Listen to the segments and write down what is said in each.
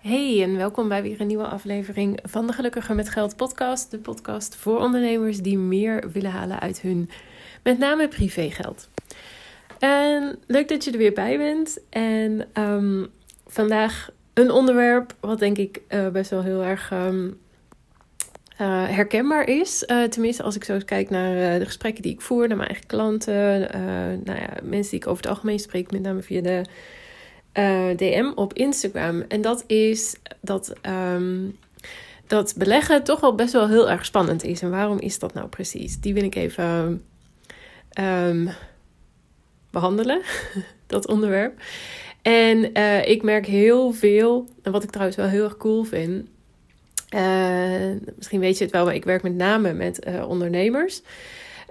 Hey en welkom bij weer een nieuwe aflevering van de Gelukkiger met Geld podcast. De podcast voor ondernemers die meer willen halen uit hun met name privégeld. En leuk dat je er weer bij bent. En um, vandaag een onderwerp wat denk ik uh, best wel heel erg um, uh, herkenbaar is. Uh, tenminste, als ik zo kijk naar de gesprekken die ik voer, naar mijn eigen klanten, nou ja, mensen die ik over het algemeen spreek, met name via de uh, DM op Instagram. En dat is dat, um, dat beleggen toch wel best wel heel erg spannend is. En waarom is dat nou precies? Die wil ik even um, behandelen, dat onderwerp. En uh, ik merk heel veel, en wat ik trouwens wel heel erg cool vind. Uh, misschien weet je het wel, maar ik werk met name met ondernemers.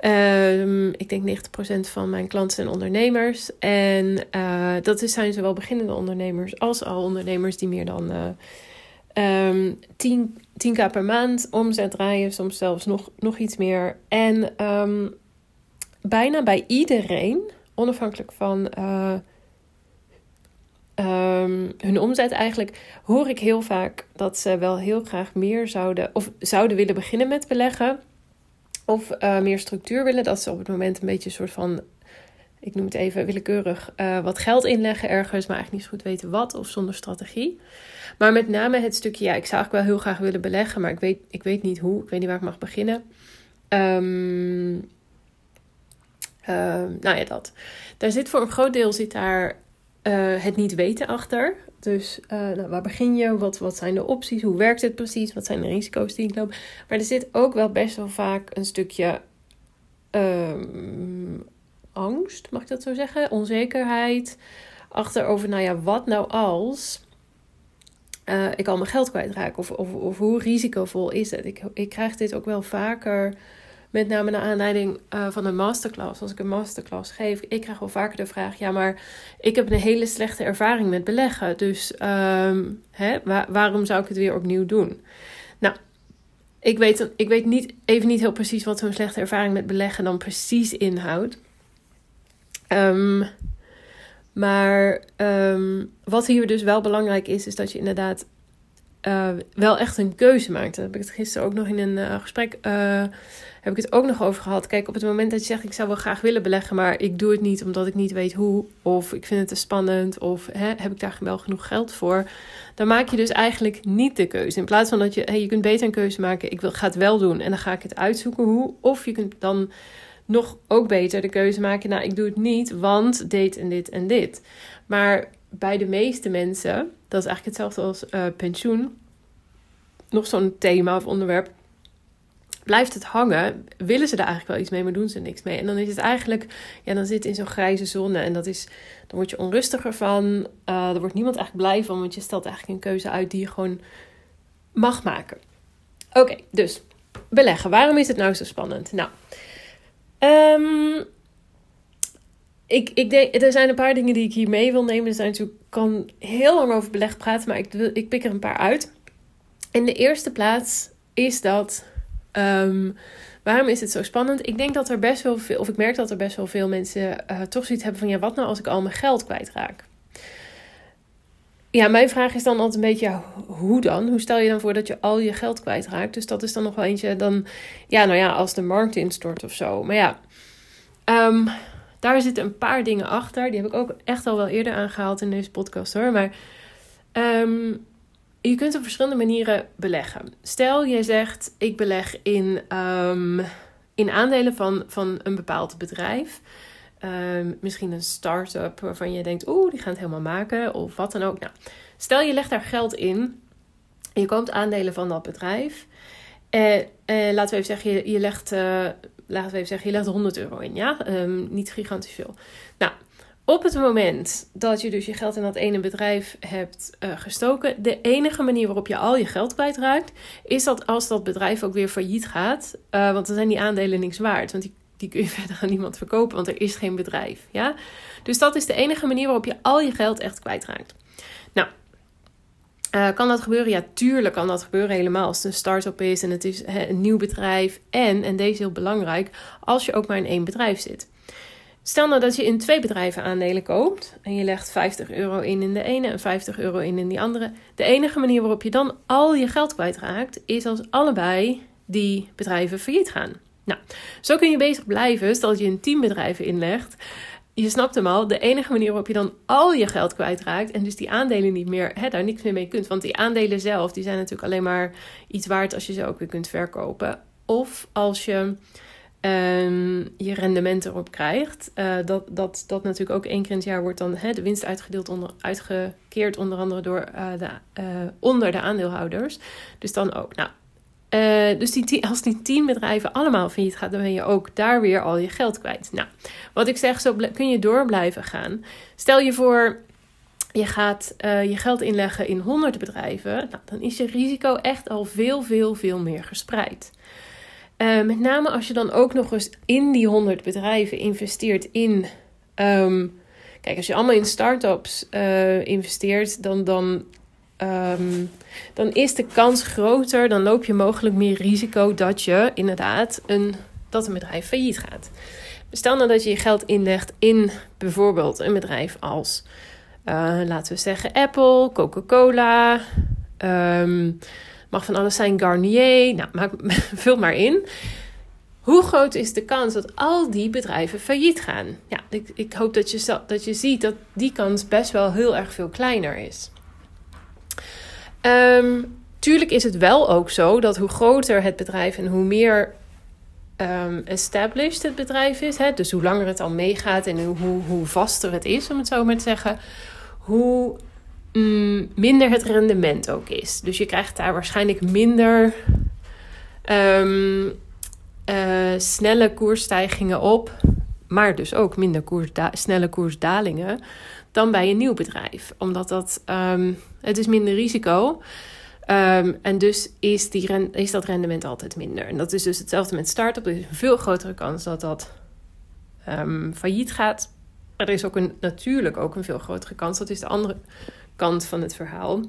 Um, ik denk 90% van mijn klanten zijn ondernemers. En uh, dat zijn zowel beginnende ondernemers als al ondernemers die meer dan uh, um, 10, 10k per maand omzet draaien. Soms zelfs nog, nog iets meer. En um, bijna bij iedereen, onafhankelijk van uh, hun omzet eigenlijk, hoor ik heel vaak dat ze wel heel graag meer zouden of zouden willen beginnen met beleggen. Of uh, meer structuur willen. Dat ze op het moment een beetje een soort van, ik noem het even willekeurig, uh, wat geld inleggen ergens, maar eigenlijk niet zo goed weten wat of zonder strategie. Maar met name het stukje, ja, ik zou eigenlijk wel heel graag willen beleggen, maar ik weet, ik weet niet hoe, ik weet niet waar ik mag beginnen. Um, uh, nou ja, dat. Daar zit voor een groot deel zit daar uh, het niet weten achter. Dus uh, nou, waar begin je? Wat, wat zijn de opties? Hoe werkt het precies? Wat zijn de risico's die ik loop? Maar er zit ook wel best wel vaak een stukje um, angst, mag ik dat zo zeggen? Onzekerheid achter over, nou ja, wat nou als uh, ik al mijn geld kwijtraak? Of, of, of hoe risicovol is het? Ik, ik krijg dit ook wel vaker met name naar aanleiding uh, van een masterclass. Als ik een masterclass geef, ik krijg wel vaker de vraag: ja, maar ik heb een hele slechte ervaring met beleggen. Dus um, hè, waar, waarom zou ik het weer opnieuw doen? Nou, ik weet, ik weet niet, even niet heel precies wat zo'n slechte ervaring met beleggen dan precies inhoudt. Um, maar um, wat hier dus wel belangrijk is, is dat je inderdaad uh, wel echt een keuze maakt. Daar heb ik het gisteren ook nog in een uh, gesprek uh, heb ik het ook nog over gehad. Kijk, op het moment dat je zegt ik zou wel graag willen beleggen, maar ik doe het niet omdat ik niet weet hoe, of ik vind het te spannend, of hè, heb ik daar wel genoeg geld voor, dan maak je dus eigenlijk niet de keuze. In plaats van dat je, hey, je kunt beter een keuze maken, ik wil, ga het wel doen en dan ga ik het uitzoeken hoe, of je kunt dan nog ook beter de keuze maken, nou ik doe het niet, want dit en dit en dit. Maar bij de meeste mensen, dat is eigenlijk hetzelfde als uh, pensioen, nog zo'n thema of onderwerp blijft het hangen, willen ze er eigenlijk wel iets mee, maar doen ze niks mee. En dan is het eigenlijk, ja, dan zit het in zo'n grijze zone. En dat is, dan word je onrustiger van. Uh, er wordt niemand eigenlijk blij van, want je stelt eigenlijk een keuze uit die je gewoon mag maken. Oké, dus beleggen. Waarom is het nou zo spannend? Nou, um, ik, ik denk, er zijn een paar dingen die ik hier mee wil nemen. Er zijn natuurlijk, kan heel lang over beleg praten, maar ik, wil, ik pik er een paar uit. In de eerste plaats is dat Um, waarom is het zo spannend? Ik denk dat er best wel veel, of ik merk dat er best wel veel mensen uh, toch zoiets hebben van: ja, wat nou als ik al mijn geld kwijtraak? Ja, mijn vraag is dan altijd een beetje: hoe dan? Hoe stel je dan voor dat je al je geld kwijtraakt? Dus dat is dan nog wel eentje, dan, ja, nou ja, als de markt instort of zo. Maar ja, um, daar zitten een paar dingen achter. Die heb ik ook echt al wel eerder aangehaald in deze podcast hoor. Maar um, je kunt op verschillende manieren beleggen. Stel, jij zegt: ik beleg in, um, in aandelen van, van een bepaald bedrijf. Um, misschien een start-up waarvan je denkt: oeh, die gaan het helemaal maken, of wat dan ook. Nou, stel je legt daar geld in. Je koopt aandelen van dat bedrijf. En, en laten we even zeggen, je, je legt, uh, laten we even zeggen, je legt 100 euro in. Ja, um, niet gigantisch veel. Nou, op het moment dat je dus je geld in dat ene bedrijf hebt uh, gestoken, de enige manier waarop je al je geld kwijtraakt, is dat als dat bedrijf ook weer failliet gaat. Uh, want dan zijn die aandelen niks waard. Want die, die kun je verder aan niemand verkopen, want er is geen bedrijf. Ja? Dus dat is de enige manier waarop je al je geld echt kwijtraakt. Nou, uh, kan dat gebeuren? Ja, tuurlijk kan dat gebeuren helemaal als het een start-up is en het is een nieuw bedrijf. En, en deze is heel belangrijk, als je ook maar in één bedrijf zit. Stel nou dat je in twee bedrijven aandelen koopt en je legt 50 euro in in de ene en 50 euro in in die andere. De enige manier waarop je dan al je geld kwijtraakt is als allebei die bedrijven failliet gaan. Nou, zo kun je bezig blijven. Stel dat je in 10 bedrijven inlegt. Je snapt hem al, de enige manier waarop je dan al je geld kwijtraakt en dus die aandelen niet meer, daar niks meer mee kunt. Want die aandelen zelf, die zijn natuurlijk alleen maar iets waard als je ze ook weer kunt verkopen. Of als je um, je rendement erop krijgt. Uh, dat, dat, dat natuurlijk ook één keer in het jaar wordt dan hè, de winst uitgedeeld, onder, uitgekeerd onder andere door, uh, de, uh, onder de aandeelhouders. Dus dan ook. Nou, dus die, als die tien bedrijven allemaal failliet gaat, dan ben je ook daar weer al je geld kwijt. Nou, wat ik zeg, zo kun je door blijven gaan. Stel je voor, je gaat je geld inleggen in 100 bedrijven, nou, dan is je risico echt al veel, veel, veel meer gespreid. Uh, met name als je dan ook nog eens in die 100 bedrijven investeert in. Um, kijk, als je allemaal in start-ups uh, investeert, dan, dan, um, dan is de kans groter. Dan loop je mogelijk meer risico dat je inderdaad een, dat een bedrijf failliet gaat. Stel nou dat je je geld inlegt in bijvoorbeeld een bedrijf als, uh, laten we zeggen, Apple, Coca-Cola. Um, Mag van alles zijn Garnier. Nou, maak, vul maar in. Hoe groot is de kans dat al die bedrijven failliet gaan? Ja, ik, ik hoop dat je, dat je ziet dat die kans best wel heel erg veel kleiner is. Um, tuurlijk is het wel ook zo dat hoe groter het bedrijf en hoe meer um, established het bedrijf is, hè, dus hoe langer het al meegaat en hoe, hoe vaster het is, om het zo maar te zeggen, hoe Mm, minder het rendement ook is. Dus je krijgt daar waarschijnlijk minder ehm, eh, snelle koersstijgingen op, maar dus ook minder snelle koersdalingen dan bij een nieuw bedrijf. Omdat dat, um, het is minder risico um, en dus is, die is dat rendement altijd minder. En dat is dus hetzelfde met start-up. Er is een veel grotere kans dat dat failliet gaat. Er is ook een, natuurlijk ook een veel grotere kans. Dat is de andere kant van het verhaal.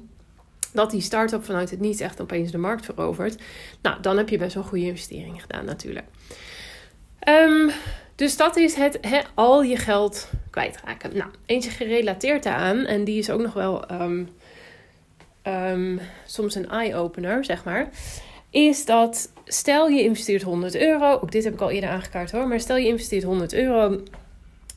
Dat die start-up vanuit het niets echt opeens de markt verovert. Nou, dan heb je best wel goede investeringen gedaan natuurlijk. Um, dus dat is het al je geld kwijtraken. Nou, eentje gerelateerd daaraan, en die is ook nog wel um, um, soms een eye-opener, zeg maar. Is dat stel je investeert 100 euro. Ook dit heb ik al eerder aangekaart hoor. Maar stel je investeert 100 euro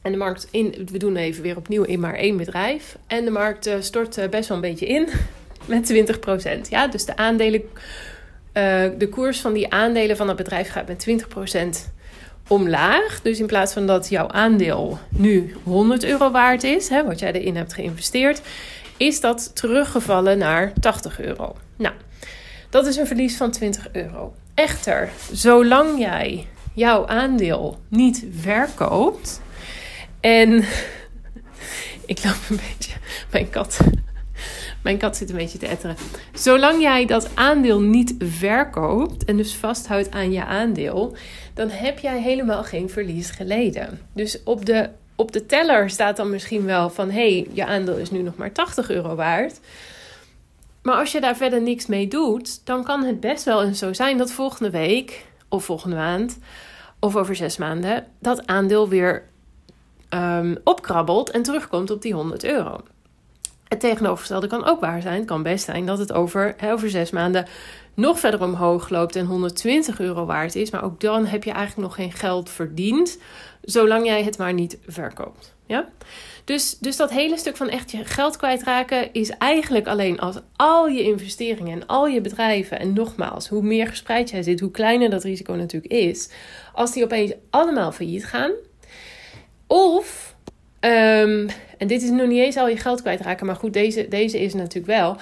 en de markt in, we doen even weer opnieuw in maar één bedrijf. En de markt uh, stort uh, best wel een beetje in met 20%. Ja, dus de aandelen, uh, de koers van die aandelen van het bedrijf gaat met 20% omlaag. Dus in plaats van dat jouw aandeel nu 100 euro waard is, hè, wat jij erin hebt geïnvesteerd, is dat teruggevallen naar 80 euro. Nou, dat is een verlies van 20 euro. Echter, zolang jij jouw aandeel niet verkoopt en ik loop een beetje. Mijn kat. Mijn kat zit een beetje te etteren. Zolang jij dat aandeel niet verkoopt en dus vasthoudt aan je aandeel, dan heb jij helemaal geen verlies geleden. Dus op de, op de teller staat dan misschien wel van hé, hey, je aandeel is nu nog maar 80 euro waard. Maar als je daar verder niks mee doet, dan kan het best wel eens zo zijn dat volgende week of volgende maand of over zes maanden dat aandeel weer um, opkrabbelt en terugkomt op die 100 euro. Het tegenovergestelde kan ook waar zijn. Het kan best zijn dat het over, over zes maanden nog verder omhoog loopt en 120 euro waard is. Maar ook dan heb je eigenlijk nog geen geld verdiend, zolang jij het maar niet verkoopt. Ja? Dus, dus dat hele stuk van echt je geld kwijtraken is eigenlijk alleen als al je investeringen en al je bedrijven, en nogmaals, hoe meer gespreid jij zit, hoe kleiner dat risico natuurlijk is, als die opeens allemaal failliet gaan, of, um, en dit is nog niet eens al je geld kwijtraken, maar goed, deze, deze is natuurlijk wel.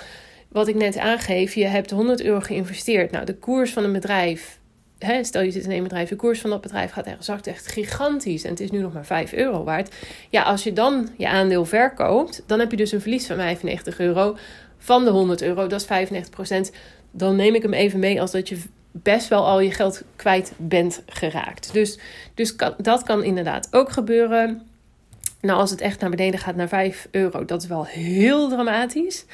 Wat ik net aangeef, je hebt 100 euro geïnvesteerd. Nou, de koers van een bedrijf, hè, stel je zit in een bedrijf, de koers van dat bedrijf gaat echt, zakt echt gigantisch. En het is nu nog maar 5 euro waard. Ja, als je dan je aandeel verkoopt, dan heb je dus een verlies van 95 euro van de 100 euro. Dat is 95 procent. Dan neem ik hem even mee als dat je best wel al je geld kwijt bent geraakt. Dus, dus dat kan inderdaad ook gebeuren. Nou, als het echt naar beneden gaat naar 5 euro, dat is wel heel dramatisch.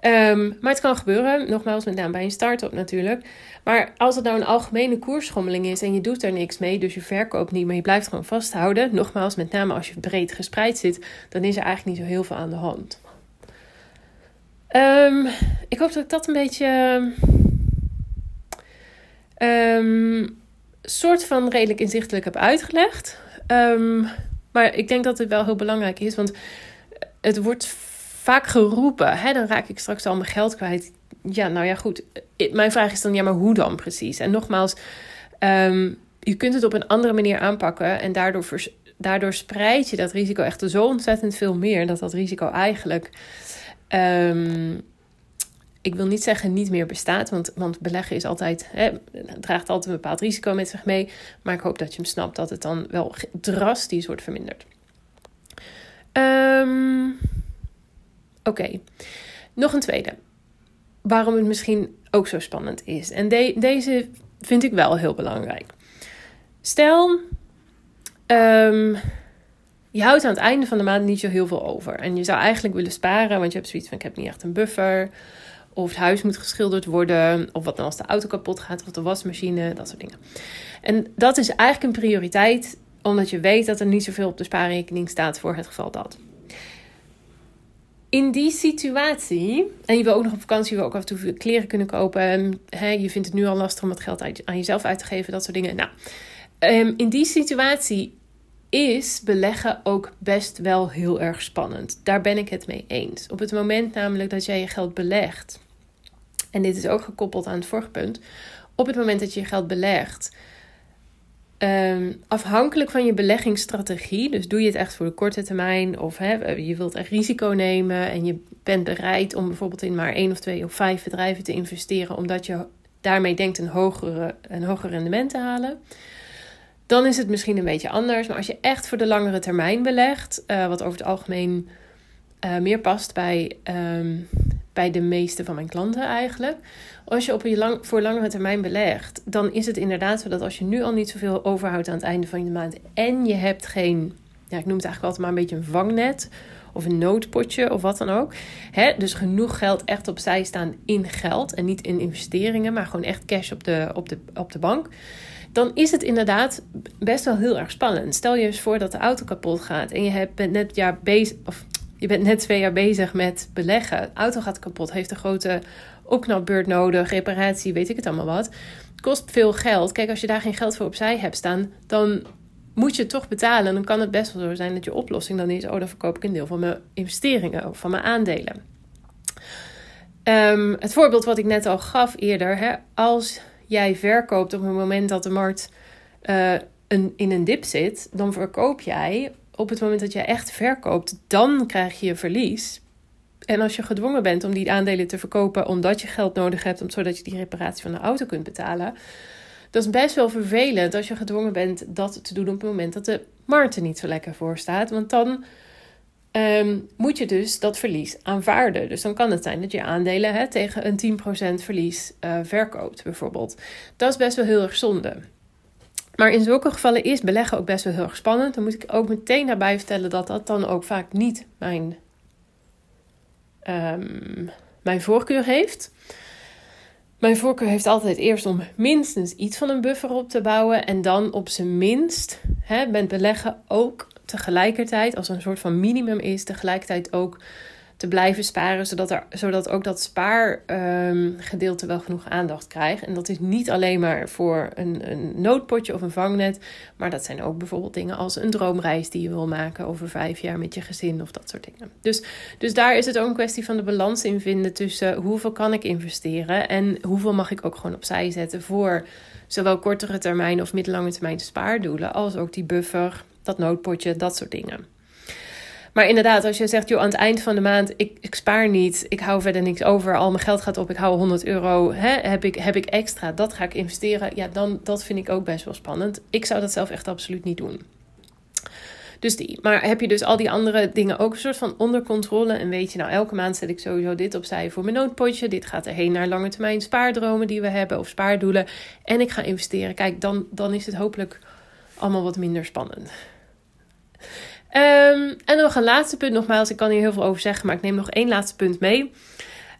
Ehm, maar het kan gebeuren, nogmaals, met name bij een start-up natuurlijk. Maar als het nou een algemene koersschommeling is en je doet er niks mee, dus je verkoopt niet, maar je blijft gewoon vasthouden. Nogmaals, met name als je breed gespreid zit, dan is er eigenlijk niet zo heel veel aan de hand. Um, ik hoop dat ik dat een beetje. Um, soort van redelijk inzichtelijk heb uitgelegd. Um, maar ik denk dat het wel heel belangrijk is, want het wordt vaak geroepen. Hè, dan raak ik straks al mijn geld kwijt. Ja, nou ja, goed. Mijn vraag is dan, ja, maar hoe dan precies? En nogmaals, um, je kunt het op een andere manier aanpakken en daardoor, daardoor spreid je dat risico echt zo ontzettend veel meer. Dat dat risico eigenlijk ik wil niet zeggen niet meer bestaat, want, want beleggen is altijd, hè, draagt altijd een bepaald risico met zich mee. Maar ik hoop dat je hem snapt dat het dan wel drastisch wordt verminderd. Um, Oké, nog een tweede. Waarom het misschien ook zo spannend is. En deze vind ik wel heel belangrijk. Stel, um, je houdt aan het einde van de maand niet zo heel veel over. En je zou eigenlijk willen sparen, want je hebt zoiets van: ik heb niet echt een buffer. Of het huis moet geschilderd worden. Of wat dan als de auto kapot gaat. Of de wasmachine. Dat soort dingen. En dat is eigenlijk een prioriteit. Omdat je weet dat er niet zoveel op de spaarrekening staat voor het geval dat. In die situatie, en je wil ook nog op vakantie, je ook af en toe kleren kunnen kopen. Hè, je vindt het nu al lastig om het geld aan jezelf uit te geven, dat soort dingen. Nou, ehm, in die situatie is beleggen ook best wel heel erg spannend. Daar ben ik het mee eens. Op het moment namelijk dat jij je geld belegt, en dit is ook gekoppeld aan het vorige punt, op het moment dat je je geld belegt, um, afhankelijk van je beleggingsstrategie, dus doe je het echt voor de korte termijn of je wilt echt risico nemen en je bent bereid om bijvoorbeeld in maar één of twee of vijf bedrijven te investeren, omdat je daarmee denkt een, hogere, een hoger rendement te halen dan is het misschien een beetje anders. Maar als je echt voor de langere termijn belegt, uh, wat over het algemeen uh, meer past bij, um, bij de meeste van mijn klanten eigenlijk. Als je op een lang, voor langere termijn belegt, dan is het inderdaad zo dat als je nu al niet zoveel overhoudt aan het einde van de maand en je hebt geen, ja, ik noem het eigenlijk altijd maar een beetje een vangnet of een noodpotje of wat dan ook. Hè? Dus genoeg geld echt opzij staan in geld en niet in investeringen, maar gewoon echt cash op de, op de, op de bank dan is het inderdaad best wel heel erg spannend. Stel je eens voor dat de auto kapot gaat en je bent net jaar bezig, of je bent net twee jaar bezig met beleggen. De auto gaat kapot, heeft een grote opknapbeurt nodig, reparatie, weet ik het allemaal wat. Het kost veel geld. Kijk, als je daar geen geld voor opzij hebt staan, dan moet je het toch betalen. Dan kan het best wel zo zijn dat je oplossing dan is: oh, dan verkoop ik een deel van mijn investeringen of van mijn aandelen. Um, het voorbeeld wat ik net al gaf eerder, hè, als jij verkoopt op het moment dat de markt uh, een, in een dip zit, dan verkoop jij op het moment dat jij echt verkoopt, dan krijg je verlies. En als je gedwongen bent om die aandelen te verkopen omdat je geld nodig hebt, zodat je die reparatie van de auto kunt betalen, dat is best wel vervelend als je gedwongen bent dat te doen op het moment dat de markt er niet zo lekker voor staat. Want dan um, moet je dus dat verlies aanvaarden. Dus dan kan het zijn dat je aandelen hè, tegen een 10% verlies uh, verkoopt, bijvoorbeeld. Dat is best wel heel erg zonde. Maar in zulke gevallen is beleggen ook best wel heel erg spannend. Dan moet ik ook meteen daarbij vertellen dat dat dan ook vaak niet mijn, um, mijn voorkeur heeft. Mijn voorkeur heeft altijd eerst om minstens iets van een buffer op te bouwen. En dan op zijn minst hè, met beleggen ook tegelijkertijd, als een soort van minimum is, tegelijkertijd ook te blijven sparen, zodat, er, zodat ook dat spaargedeelte um, wel genoeg aandacht krijgt. En dat is niet alleen maar voor een, een noodpotje of een vangnet, maar dat zijn ook bijvoorbeeld dingen als een droomreis die je wil maken over vijf jaar met je gezin of dat soort dingen. Dus, dus daar is het ook een kwestie van de balans in vinden tussen hoeveel kan ik investeren en hoeveel mag ik ook gewoon opzij zetten voor zowel kortere termijn of middellange termijn spaardoelen, als ook die buffer dat noodpotje, dat soort dingen. Maar inderdaad, als je zegt, joh, aan het eind van de maand, ik, ik spaar niet, ik hou verder niks over, al mijn geld gaat op, ik hou 100 euro, hè, heb, ik, heb ik extra, dat ga ik investeren. Ja, dan, dat vind ik ook best wel spannend. Ik zou dat zelf echt absoluut niet doen. Dus die. Maar heb je dus al die andere dingen ook een soort van onder controle en weet je, nou, elke maand zet ik sowieso dit opzij voor mijn noodpotje. Dit gaat erheen naar lange termijn spaardromen die we hebben of spaardoelen. En ik ga investeren. Kijk, dan, dan is het hopelijk allemaal wat minder spannend. Um, en nog een laatste punt, nogmaals, ik kan hier heel veel over zeggen, maar ik neem nog één laatste punt mee.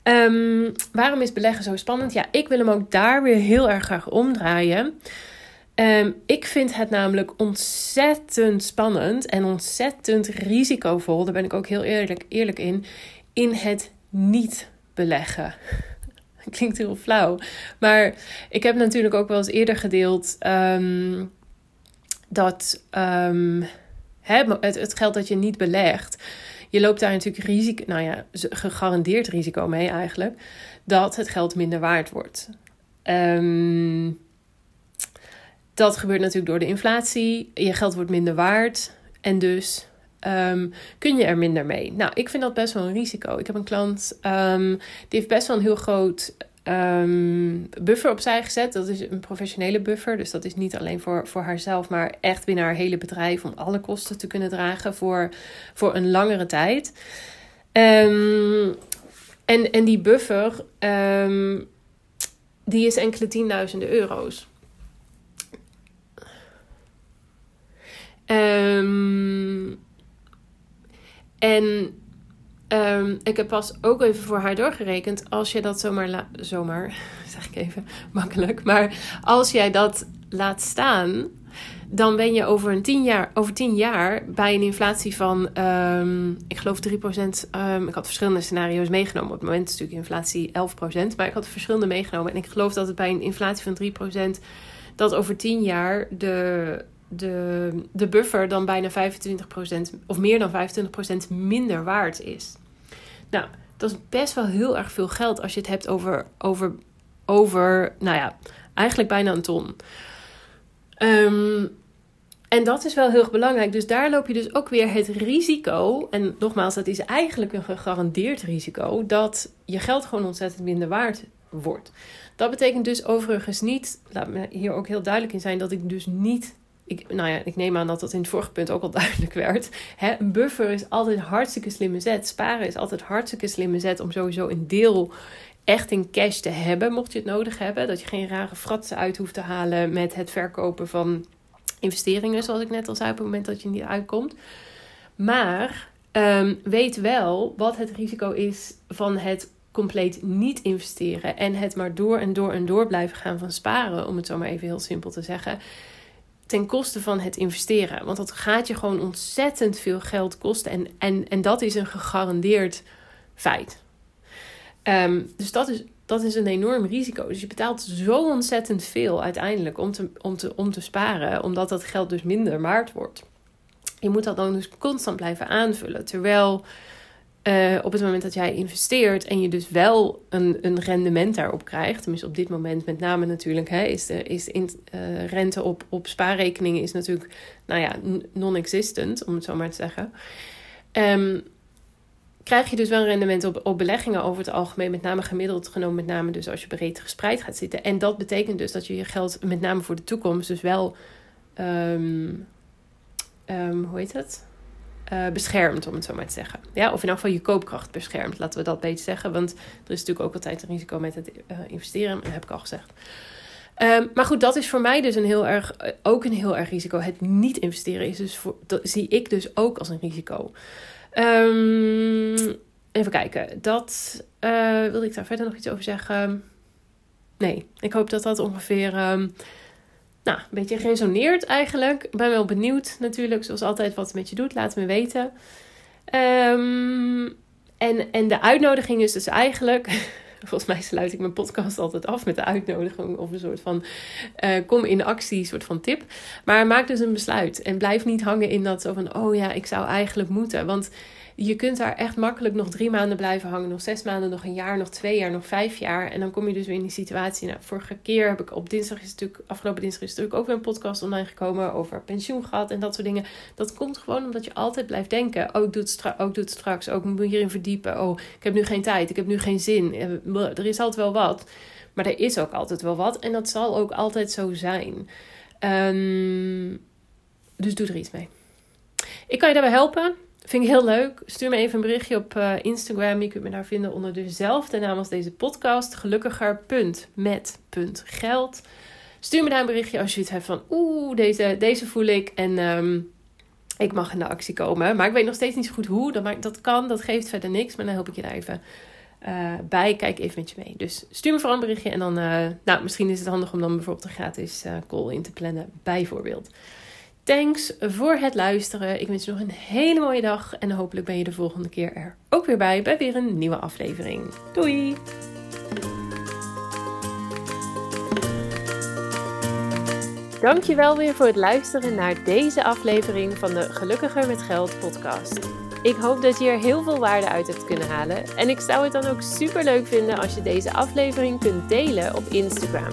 Ehm, waarom is beleggen zo spannend? Ja, ik wil hem ook daar weer heel erg graag omdraaien. Um, ik vind het namelijk ontzettend spannend en ontzettend risicovol. Daar ben ik ook heel eerlijk, eerlijk in. In het niet beleggen. Klinkt heel flauw. Maar ik heb natuurlijk ook wel eens eerder gedeeld dat um, het, het geld dat je niet belegt. Je loopt daar natuurlijk risico, nou ja, gegarandeerd risico mee eigenlijk, dat het geld minder waard wordt. Um, dat gebeurt natuurlijk door de inflatie. Je geld wordt minder waard. En dus um, kun je er minder mee. Nou, ik vind dat best wel een risico. Ik heb een klant die heeft best wel een heel groot um, buffer opzij gezet. Dat is een professionele buffer. Dus dat is niet alleen voor, voor haarzelf, maar echt binnen haar hele bedrijf om alle kosten te kunnen dragen voor, voor een langere tijd. Um, en, en die buffer, um, die is enkele tienduizenden euro's. En um, ik heb pas ook even voor haar doorgerekend. Als je dat zomaar, zomaar, zeg ik even makkelijk. Maar als jij dat laat staan, dan ben je over, een tien jaar, over tien jaar bij een inflatie van, um, ik geloof 3%. Um, ik had verschillende scenario's meegenomen. Op het moment is natuurlijk inflatie 11%. Maar ik had verschillende meegenomen. En ik geloof dat het bij een inflatie van 3%, dat over tien jaar de de, de buffer dan bijna 25% of meer dan 25% minder waard is. Nou, dat is best wel heel erg veel geld als je het hebt over, over, over nou ja, eigenlijk bijna een ton. Um, en dat is wel heel erg belangrijk. Dus daar loop je dus ook weer het risico. En nogmaals, dat is eigenlijk een gegarandeerd risico. Dat je geld gewoon ontzettend minder waard wordt. Dat betekent dus overigens niet, laat me hier ook heel duidelijk in zijn, dat ik dus niet ik, nou ja, ik neem aan dat dat in het vorige punt ook al duidelijk werd. Hè, een buffer is altijd hartstikke slimme zet. Sparen is altijd hartstikke slimme zet om sowieso een deel echt in cash te hebben, mocht je het nodig hebben. Dat je geen rare fratsen uit hoeft te halen met het verkopen van investeringen, zoals ik net al zei, op het moment dat je niet uitkomt. Maar um, weet wel wat het risico is van het compleet niet investeren en het maar door en door en door blijven gaan van sparen, om het zo maar even heel simpel te zeggen ten koste van het investeren. Want dat gaat je gewoon ontzettend veel geld kosten. En, en, en dat is een gegarandeerd feit. Um, dus dat is, dat is een enorm risico. Dus je betaalt zo ontzettend veel uiteindelijk om te, om te, om te sparen, omdat dat geld dus minder waard wordt. Je moet dat dan dus constant blijven aanvullen. Terwijl uh, op het moment dat jij investeert en je dus wel een, een rendement daarop krijgt, tenminste op dit moment met name natuurlijk, hè, is is in, uh, rente op, op spaarrekeningen is natuurlijk, nou ja, non-existent, om het zo maar te zeggen. Um, krijg je dus wel een rendement op, beleggingen over het algemeen, met name gemiddeld genomen, met name dus als je breed gespreid gaat zitten. En dat betekent dus dat je je geld met name voor de toekomst dus wel, um, um, hoe heet het? Uh, om het zo maar te zeggen. Ja, of in elk geval je koopkracht beschermt, laten we dat beter zeggen. Want er is natuurlijk ook altijd een risico met het uh, investeren, dat heb ik al gezegd. Um, maar goed, dat is voor mij dus een heel erg, uh, ook een heel erg risico. Het niet investeren is dus voor, dat zie ik dus ook als een risico. Um, even kijken, dat wilde ik daar verder nog iets over zeggen. Nee, ik hoop dat dat ongeveer um, nou, een beetje resoneert eigenlijk. Ik ben wel benieuwd natuurlijk, zoals altijd, wat het met je doet. Laat me weten. Um, en, en de uitnodiging is dus eigenlijk... Volgens mij sluit ik mijn podcast altijd af met de uitnodiging of een soort van uh, kom in actie, soort van tip. Maar maak dus een besluit en blijf niet hangen in dat zo van, oh ja, ik zou eigenlijk moeten. Want je kunt daar echt makkelijk nog drie maanden blijven hangen, nog zes maanden, nog een jaar, nog twee jaar, nog vijf jaar. En dan kom je dus weer in die situatie. Nou, vorige keer heb ik op dinsdag is natuurlijk, afgelopen dinsdag is natuurlijk ook weer een podcast online gekomen over pensioen gehad en dat soort dingen. Dat komt gewoon omdat je altijd blijft denken: oh, ik doe het, stra ook doe het straks, ook oh, moet hierin verdiepen. Oh, ik heb nu geen tijd, ik heb nu geen zin. Eh, er is altijd wel wat. Maar er is ook altijd wel wat. En dat zal ook altijd zo zijn. Um, dus doe er iets mee. Ik kan je daarbij helpen. Vind ik heel leuk. Stuur me even een berichtje op uh, Instagram. Je kunt me daar vinden onder dezelfde naam als deze podcast. Gelukkiger.met.geld. Stuur me daar een berichtje als je het hebt van... Oeh, deze, deze voel ik. En um, ik mag in de actie komen. Maar ik weet nog steeds niet zo goed hoe. Dat, dat kan, dat geeft verder niks. Maar dan help ik je daar even uh, bij. Kijk even met je mee. Dus stuur me vooral een berichtje en dan, uh, nou, misschien is het handig om dan bijvoorbeeld een gratis call in te plannen, bijvoorbeeld. Thanks voor het luisteren. Ik wens je nog een hele mooie dag en hopelijk ben je de volgende keer er ook weer bij bij weer een nieuwe aflevering. Doei! Dankjewel weer voor het luisteren naar deze aflevering van de Gelukkiger met Geld podcast. Ik hoop dat je er heel veel waarde uit hebt kunnen halen. En ik zou het dan ook super leuk vinden als je deze aflevering kunt delen op Instagram.